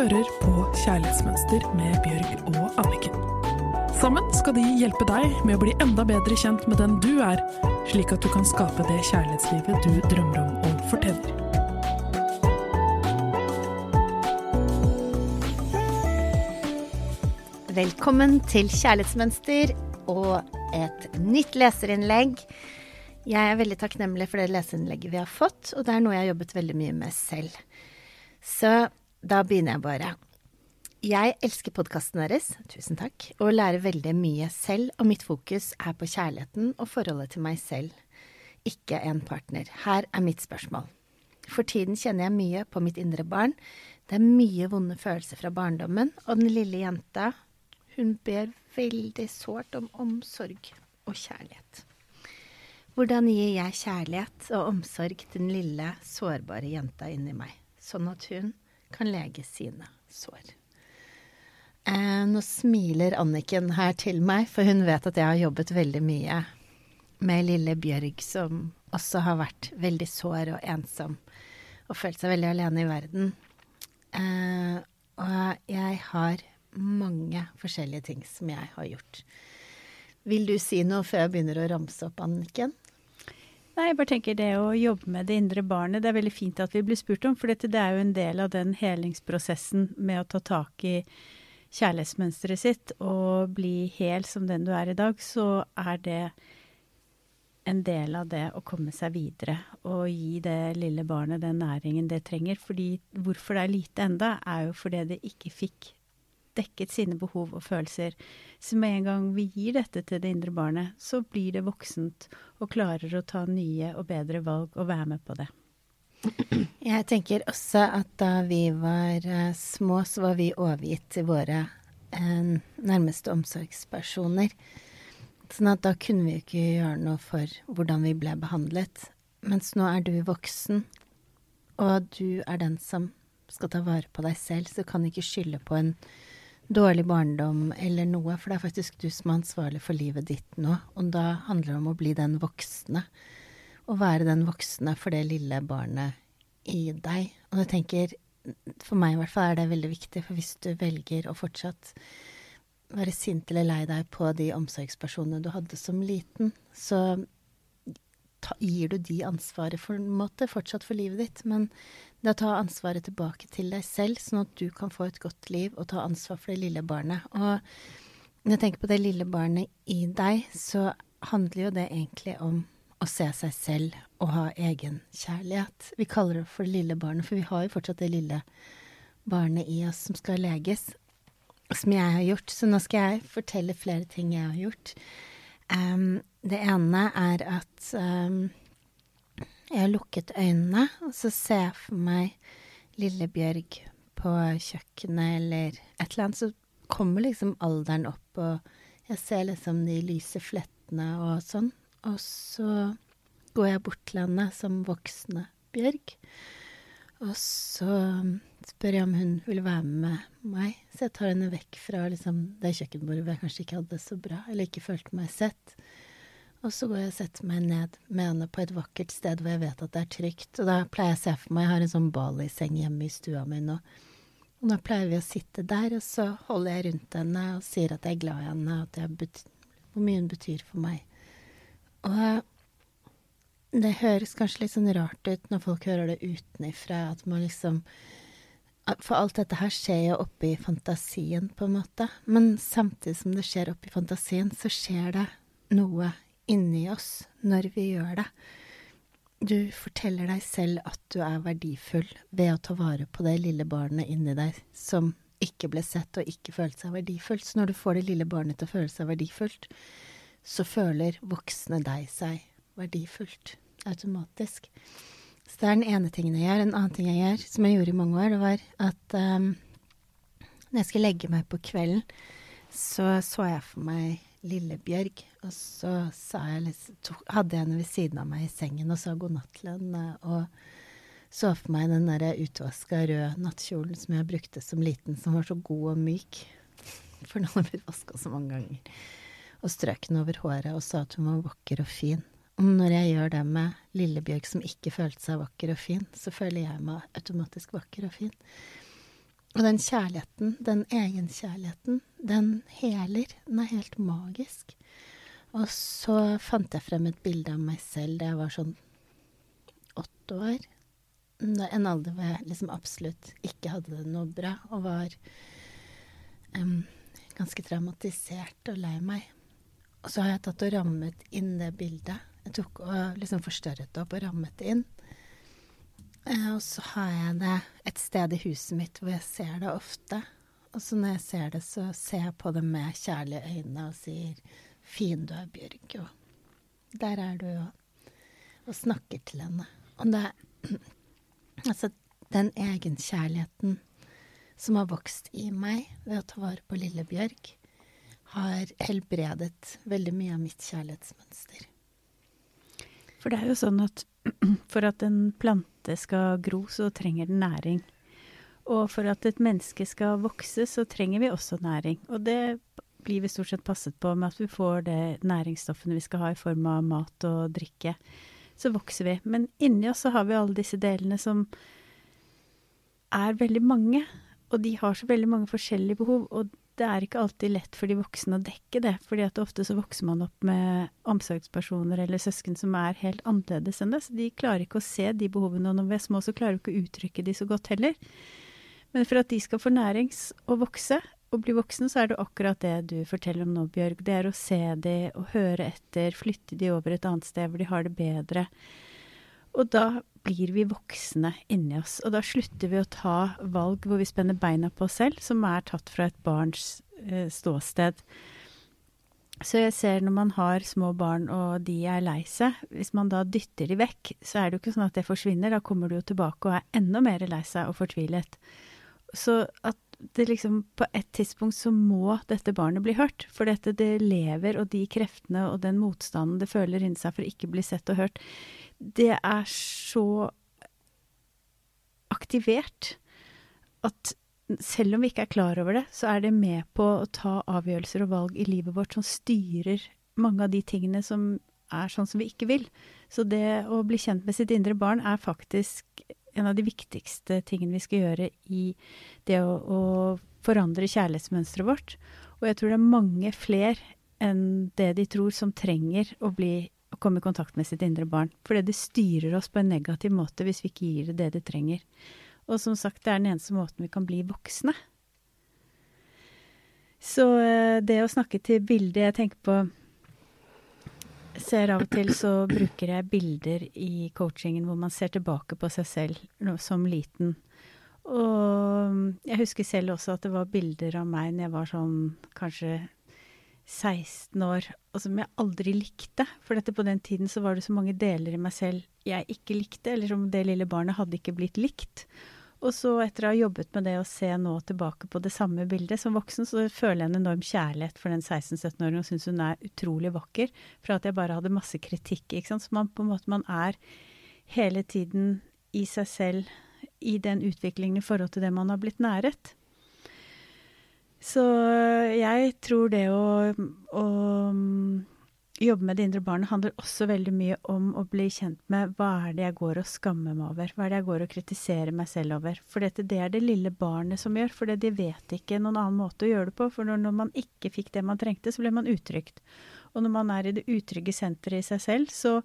hører på Kjærlighetsmønster med Bjørg og Anniken. Sammen skal de hjelpe deg med å bli enda bedre kjent med den du er, slik at du kan skape det kjærlighetslivet du drømmer om og fortjener. Velkommen til Kjærlighetsmønster og et nytt leserinnlegg. Jeg er veldig takknemlig for det leserinnlegget vi har fått, og det er noe jeg har jobbet veldig mye med selv. Så da begynner jeg bare. Jeg elsker podkasten deres, tusen takk, og lærer veldig mye selv, og mitt fokus er på kjærligheten og forholdet til meg selv, ikke en partner. Her er mitt spørsmål. For tiden kjenner jeg mye på mitt indre barn. Det er mye vonde følelser fra barndommen, og den lille jenta hun ber veldig sårt om omsorg og kjærlighet. Hvordan gir jeg kjærlighet og omsorg til den lille, sårbare jenta inni meg, sånn at hun kan lege sine sår? Eh, nå smiler Anniken her til meg, for hun vet at jeg har jobbet veldig mye med lille Bjørg, som også har vært veldig sår og ensom og følt seg veldig alene i verden. Eh, og jeg har mange forskjellige ting som jeg har gjort. Vil du si noe før jeg begynner å ramse opp, Anniken? Nei, jeg bare tenker det å jobbe med det indre barnet, det er veldig fint at vi blir spurt om. For dette, det er jo en del av den helingsprosessen med å ta tak i kjærlighetsmønsteret sitt og bli hel som den du er i dag, så er det en del av det å komme seg videre og gi det lille barnet den næringen det trenger. Fordi hvorfor det er lite enda, er jo fordi det ikke fikk dekket sine behov og følelser. Så med en gang vi gir dette til det indre barnet, så blir det voksent og klarer å ta nye og bedre valg og være med på det. Jeg tenker også at da vi var uh, små, så var vi overgitt til våre uh, nærmeste omsorgspersoner. Sånn at da kunne vi ikke gjøre noe for hvordan vi ble behandlet. Mens nå er du voksen, og du er den som skal ta vare på deg selv, så kan du ikke skylde på en dårlig barndom eller noe, for det er faktisk du som er ansvarlig for livet ditt nå. Og da handler det om å bli den voksne. Å være den voksne for det lille barnet i deg. Og jeg tenker, for meg i hvert fall er det veldig viktig, for hvis du velger å fortsatt være sint eller lei deg på de omsorgspersonene du hadde som liten, så gir du de ansvaret for en måte fortsatt for livet ditt. Men det å ta ansvaret tilbake til deg selv, sånn at du kan få et godt liv og ta ansvar for det lille barnet. Og når jeg tenker på det lille barnet i deg, så handler jo det egentlig om å se seg selv og ha egenkjærlighet. Vi kaller det for det lille barnet, for vi har jo fortsatt det lille barnet i oss som skal leges, som jeg har gjort. Så nå skal jeg fortelle flere ting jeg har gjort. Um, det ene er at um, jeg har lukket øynene, og så ser jeg for meg lille Bjørg på kjøkkenet eller et eller annet, så kommer liksom alderen opp, og jeg ser liksom de lyse flettene og sånn. Og så går jeg bort til henne som voksne Bjørg, og så spør jeg om hun vil være med meg. Så jeg tar henne vekk fra liksom, det kjøkkenbordet hvor jeg kanskje ikke hadde det så bra, eller ikke følte meg sett. Og så går jeg og setter meg ned med henne på et vakkert sted hvor jeg vet at det er trygt. Og da pleier jeg å se for meg, jeg har en sånn baliseng hjemme i stua mi nå. Og da pleier vi å sitte der, og så holder jeg rundt henne og sier at jeg er glad i henne, og hvor mye hun betyr for meg. Og det høres kanskje litt sånn rart ut når folk hører det utenifra, at man liksom for alt dette her skjer jo oppi fantasien, på en måte. Men samtidig som det skjer oppi fantasien, så skjer det noe inni oss når vi gjør det. Du forteller deg selv at du er verdifull ved å ta vare på det lille barnet inni deg som ikke ble sett og ikke følte seg verdifullt. Så når du får det lille barnet til å føle seg verdifullt, så føler voksne deg seg verdifullt automatisk. Så det er den ene tingen jeg gjør. En annen ting jeg gjør, som jeg gjorde i mange år, det var at um, når jeg skulle legge meg på kvelden, så så jeg for meg lille Bjørg, og så jeg, to, hadde jeg henne ved siden av meg i sengen og sa god natt til henne, og så for meg den der utvaska røde nattkjolen som jeg brukte som liten, som var så god og myk, for den hadde blitt vaska så mange ganger, og strøk den over håret og sa at hun var vakker og fin. Og når jeg gjør det med Lillebjørg som ikke følte seg vakker og fin, så føler jeg meg automatisk vakker og fin. Og den kjærligheten, den egenkjærligheten, den heler. Den er helt magisk. Og så fant jeg frem et bilde av meg selv da jeg var sånn åtte år. En alder hvor jeg liksom absolutt ikke hadde det noe bra og var um, ganske traumatisert og lei meg. Og så har jeg tatt og rammet inn det bildet. Jeg tok og liksom forstørret det opp og rammet det inn. Uh, og så har jeg det et sted i huset mitt hvor jeg ser det ofte. Og så når jeg ser det, så ser jeg på det med kjærlige øyne og sier 'fin du er, Bjørg', og der er du, og, og snakker til henne. Og det Altså, den egenkjærligheten som har vokst i meg ved å ta vare på lille Bjørg, har helbredet veldig mye av mitt kjærlighetsmønster. For det er jo sånn at for at en plante skal gro, så trenger den næring. Og for at et menneske skal vokse, så trenger vi også næring. Og det blir vi stort sett passet på med at vi får det næringsstoffene vi skal ha i form av mat og drikke. Så vokser vi. Men inni oss så har vi alle disse delene som er veldig mange. Og de har så veldig mange forskjellige behov. Og det er ikke alltid lett for de voksne å dekke det. fordi at ofte så vokser man opp med omsorgspersoner eller søsken som er helt annerledes enn det. Så de klarer ikke å se de behovene. Og når vi er små, så klarer vi ikke å uttrykke de så godt heller. Men for at de skal få nærings og vokse, og bli voksne, så er det akkurat det du forteller om nå, Bjørg. Det er å se de og høre etter, flytte de over et annet sted hvor de har det bedre. Og da blir vi voksne inni oss. Og da slutter vi å ta valg hvor vi spenner beina på oss selv, som er tatt fra et barns eh, ståsted. Så jeg ser når man har små barn og de er lei seg, hvis man da dytter de vekk, så er det jo ikke sånn at det forsvinner. Da kommer du jo tilbake og er enda mer lei seg og fortvilet. Så at det liksom På et tidspunkt så må dette barnet bli hørt. For dette det lever, og de kreftene og den motstanden det føler inni seg for å ikke bli sett og hørt, det er så aktivert at selv om vi ikke er klar over det, så er det med på å ta avgjørelser og valg i livet vårt som styrer mange av de tingene som er sånn som vi ikke vil. Så det å bli kjent med sitt indre barn er faktisk en av de viktigste tingene vi skal gjøre i det å, å forandre kjærlighetsmønsteret vårt. Og jeg tror det er mange flere enn det de tror som trenger å, bli, å komme i kontakt med sitt indre barn. Fordi det styrer oss på en negativ måte hvis vi ikke gir det det det trenger. Og som sagt, det er den eneste måten vi kan bli voksne. Så eh, det å snakke til bildet Jeg tenker på ser av og til så bruker jeg bilder i coachingen hvor man ser tilbake på seg selv som liten. Og jeg husker selv også at det var bilder av meg når jeg var sånn kanskje 16 år, og som jeg aldri likte. For dette på den tiden så var det så mange deler i meg selv jeg ikke likte, eller som det lille barnet hadde ikke blitt likt. Og så etter å ha jobbet med det og se nå tilbake på det samme bildet som voksen, så føler jeg en enorm kjærlighet for den 16-17-åringen og syns hun er utrolig vakker. Fra at jeg bare hadde masse kritikk. ikke sant. Så man på en måte man er hele tiden i seg selv i den utviklingen i forhold til det man har blitt næret. Så jeg tror det å, å jobbe med det indre barnet handler også veldig mye om å bli kjent med hva er det jeg går og skammer meg over, hva er det jeg går og kritiserer meg selv over. For dette, det er det lille barnet som gjør, for de vet ikke noen annen måte å gjøre det på. For når, man ikke fikk det man trengte, så ble man utrygt. Og når man er i det utrygge senteret i seg selv, så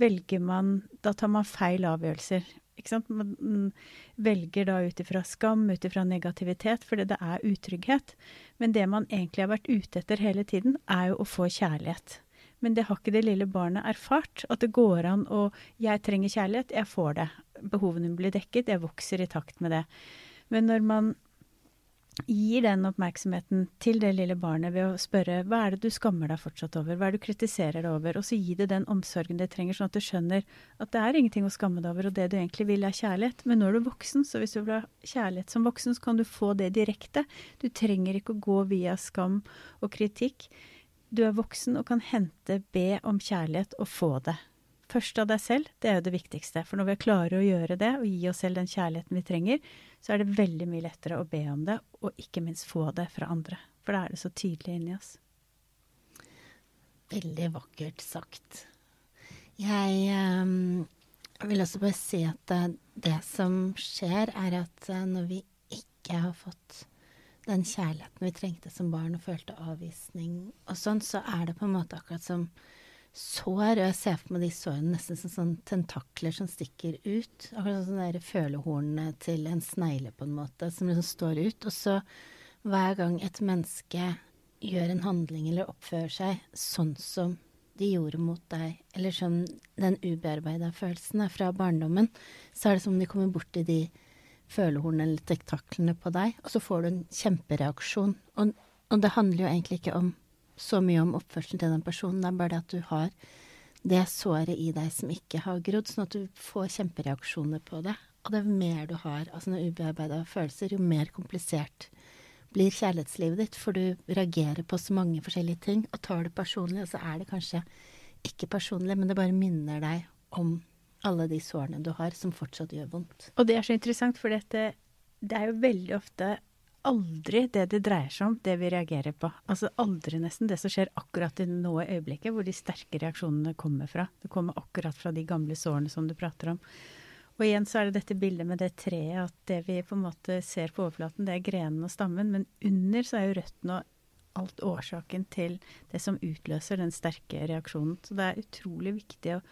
velger man Da tar man feil avgjørelser. Man velger da ut ifra skam, ut ifra negativitet, fordi det er utrygghet. Men det man egentlig har vært ute etter hele tiden, er jo å få kjærlighet. Men det har ikke det lille barnet erfart. At det går an å Jeg trenger kjærlighet, jeg får det. Behovene blir dekket, jeg vokser i takt med det. Men når man gir den oppmerksomheten til det lille barnet ved å spørre hva er det du skammer deg fortsatt over, hva er det du kritiserer deg over, og så gi det den omsorgen det trenger, sånn at det skjønner at det er ingenting å skamme deg over, og det du egentlig vil er kjærlighet. Men nå er du voksen, så hvis du vil ha kjærlighet som voksen, så kan du få det direkte. Du trenger ikke å gå via skam og kritikk du er voksen og kan hente, be om kjærlighet og få det. Først av deg selv, det er jo det viktigste. For når vi klarer å gjøre det, og gi oss selv den kjærligheten vi trenger, så er det veldig mye lettere å be om det, og ikke minst få det fra andre. For da er det så tydelig inni oss. Veldig vakkert sagt. Jeg um, vil også bare si at det, det som skjer, er at uh, når vi ikke har fått den kjærligheten vi trengte som barn og følte avvisning og sånn, så er det på en måte akkurat som sår. Og jeg ser for meg de sårene nesten som sånn tentakler som stikker ut. Akkurat sånn følehornene til en snegle, på en måte, som liksom står ut. Og så hver gang et menneske gjør en handling eller oppfører seg sånn som de gjorde mot deg, eller som den ubearbeida følelsen er fra barndommen, så er det som om de kommer borti de følehornene eller tentaklene på deg, og så får du en kjempereaksjon. Og, og det handler jo egentlig ikke om så mye om oppførselen til den personen. Det er bare det at du har det såret i deg som ikke har grodd, sånn at du får kjempereaksjoner på det. Og det mer du har av sånne ubearbeida følelser, jo mer komplisert blir kjærlighetslivet ditt. For du reagerer på så mange forskjellige ting og tar det personlig, og så er det kanskje ikke personlig, men det bare minner deg om alle de sårene du har, som fortsatt gjør vondt. Og det er så interessant, for dette, det er jo veldig ofte aldri det det dreier seg om, det vi reagerer på. Altså aldri nesten det som skjer akkurat i noe øyeblikket, hvor de sterke reaksjonene kommer fra. Det kommer akkurat fra de gamle sårene som du prater om. Og igjen så er det dette bildet med det treet, at det vi på en måte ser på overflaten, det er grenen og stammen, men under så er jo røttene og alt årsaken til det som utløser den sterke reaksjonen. Så det er utrolig viktig å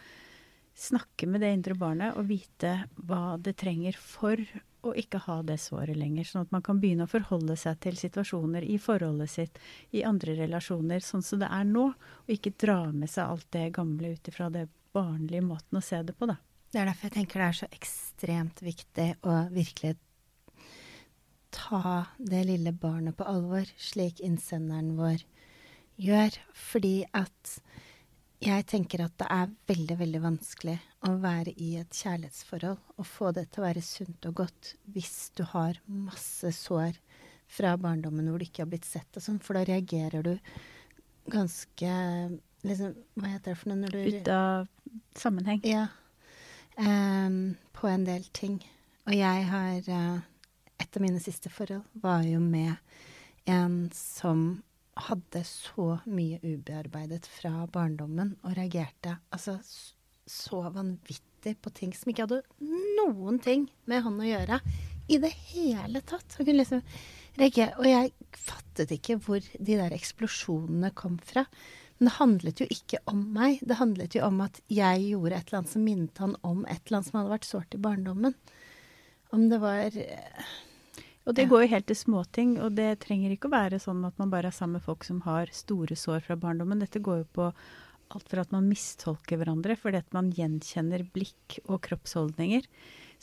snakke med det indre barnet og vite hva det trenger for å ikke ha det såret lenger. Sånn at man kan begynne å forholde seg til situasjoner i forholdet sitt, i andre relasjoner, sånn som det er nå. Og ikke dra med seg alt det gamle ut ifra det barnlige måten å se det på, da. Det er derfor jeg tenker det er så ekstremt viktig å virkelig ta det lille barnet på alvor, slik innsenderen vår gjør. Fordi at jeg tenker at det er veldig, veldig vanskelig å være i et kjærlighetsforhold og få det til å være sunt og godt hvis du har masse sår fra barndommen hvor du ikke har blitt sett og sånn, for da reagerer du ganske liksom, Hva heter det for noe når du Ut av sammenheng. Ja. Um, på en del ting. Og jeg har uh, Et av mine siste forhold var jo med en som hadde så mye ubearbeidet fra barndommen og reagerte altså så vanvittig på ting som ikke hadde noen ting med han å gjøre i det hele tatt. Han kunne liksom reagere. Og jeg fattet ikke hvor de der eksplosjonene kom fra. Men det handlet jo ikke om meg. Det handlet jo om at jeg gjorde et eller annet som minnet han om et eller annet som hadde vært sårt i barndommen. Om det var og det går jo helt til småting, og det trenger ikke å være sånn at man bare er sammen med folk som har store sår fra barndommen. Dette går jo på alt fra at man mistolker hverandre fordi at man gjenkjenner blikk og kroppsholdninger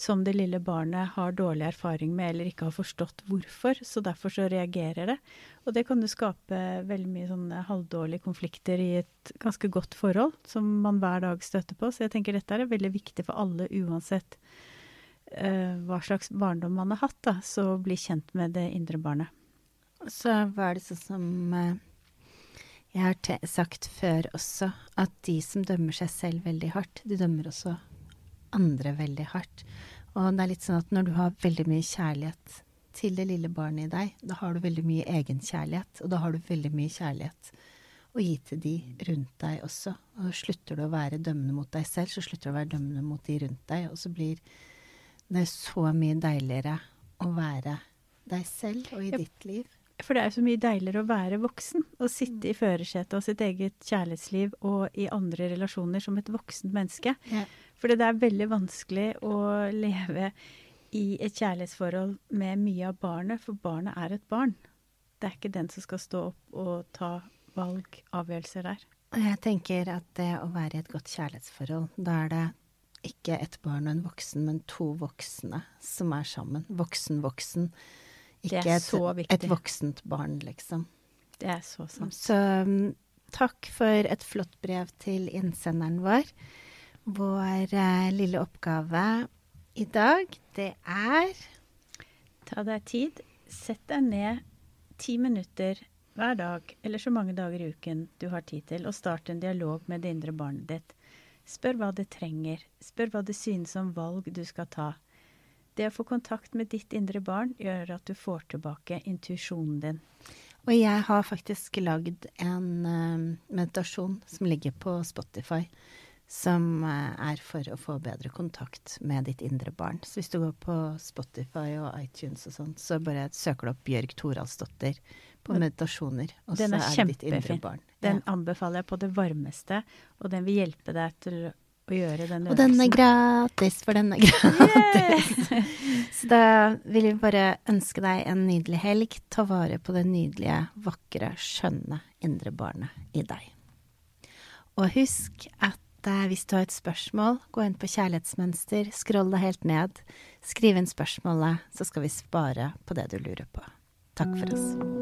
som det lille barnet har dårlig erfaring med eller ikke har forstått hvorfor, så derfor så reagerer det. Og det kan jo skape veldig mye sånne halvdårlige konflikter i et ganske godt forhold som man hver dag støter på. Så jeg tenker dette er veldig viktig for alle uansett hva slags barndom man har hatt, da, så bli kjent med det indre barnet. Så var det sånn som uh, jeg har sagt før også, at de som dømmer seg selv veldig hardt, de dømmer også andre veldig hardt. Og det er litt sånn at når du har veldig mye kjærlighet til det lille barnet i deg, da har du veldig mye egenkjærlighet, og da har du veldig mye kjærlighet å gi til de rundt deg også. Og slutter du å være dømmende mot deg selv, så slutter du å være dømmende mot de rundt deg, og så blir det er så mye deiligere å være deg selv og i ja, ditt liv. For det er så mye deiligere å være voksen. Å sitte i førersetet av sitt eget kjærlighetsliv og i andre relasjoner som et voksent menneske. Ja. For det er veldig vanskelig å leve i et kjærlighetsforhold med mye av barnet, for barnet er et barn. Det er ikke den som skal stå opp og ta valg, avgjørelser der. Jeg tenker at det å være i et godt kjærlighetsforhold, da er det ikke et barn og en voksen, men to voksne som er sammen. Voksen-voksen. Ikke et, et, voksent barn, liksom. Det er så sant. Så um, takk for et flott brev til innsenderen vår. Vår uh, lille oppgave i dag, det er Ta deg tid. Sett deg ned ti minutter hver dag, eller så mange dager i uken du har tid til, og start en dialog med det indre barnet ditt. Spør hva det trenger, spør hva det synes om valg du skal ta. Det å få kontakt med ditt indre barn gjør at du får tilbake intuisjonen din. Og jeg har faktisk lagd en uh, meditasjon som ligger på Spotify, som eh, er for å få bedre kontakt med ditt indre barn. Så hvis du går på Spotify og iTunes og sånn, så bare søker du opp Bjørg Toralsdottir på meditasjoner, og så Den er, er ditt indre barn. Den Ja. anbefaler jeg på det varmeste, og den vil hjelpe deg til å gjøre den Og den er gratis, for den er gratis. Så da vil vi bare ønske deg en nydelig helg. Ta vare på det nydelige, vakre, skjønne indre barnet i deg. Og husk at eh, hvis du har et spørsmål, gå inn på Kjærlighetsmønster, scroll deg helt ned, skriv inn spørsmålet, så skal vi spare på det du lurer på. Takk for oss.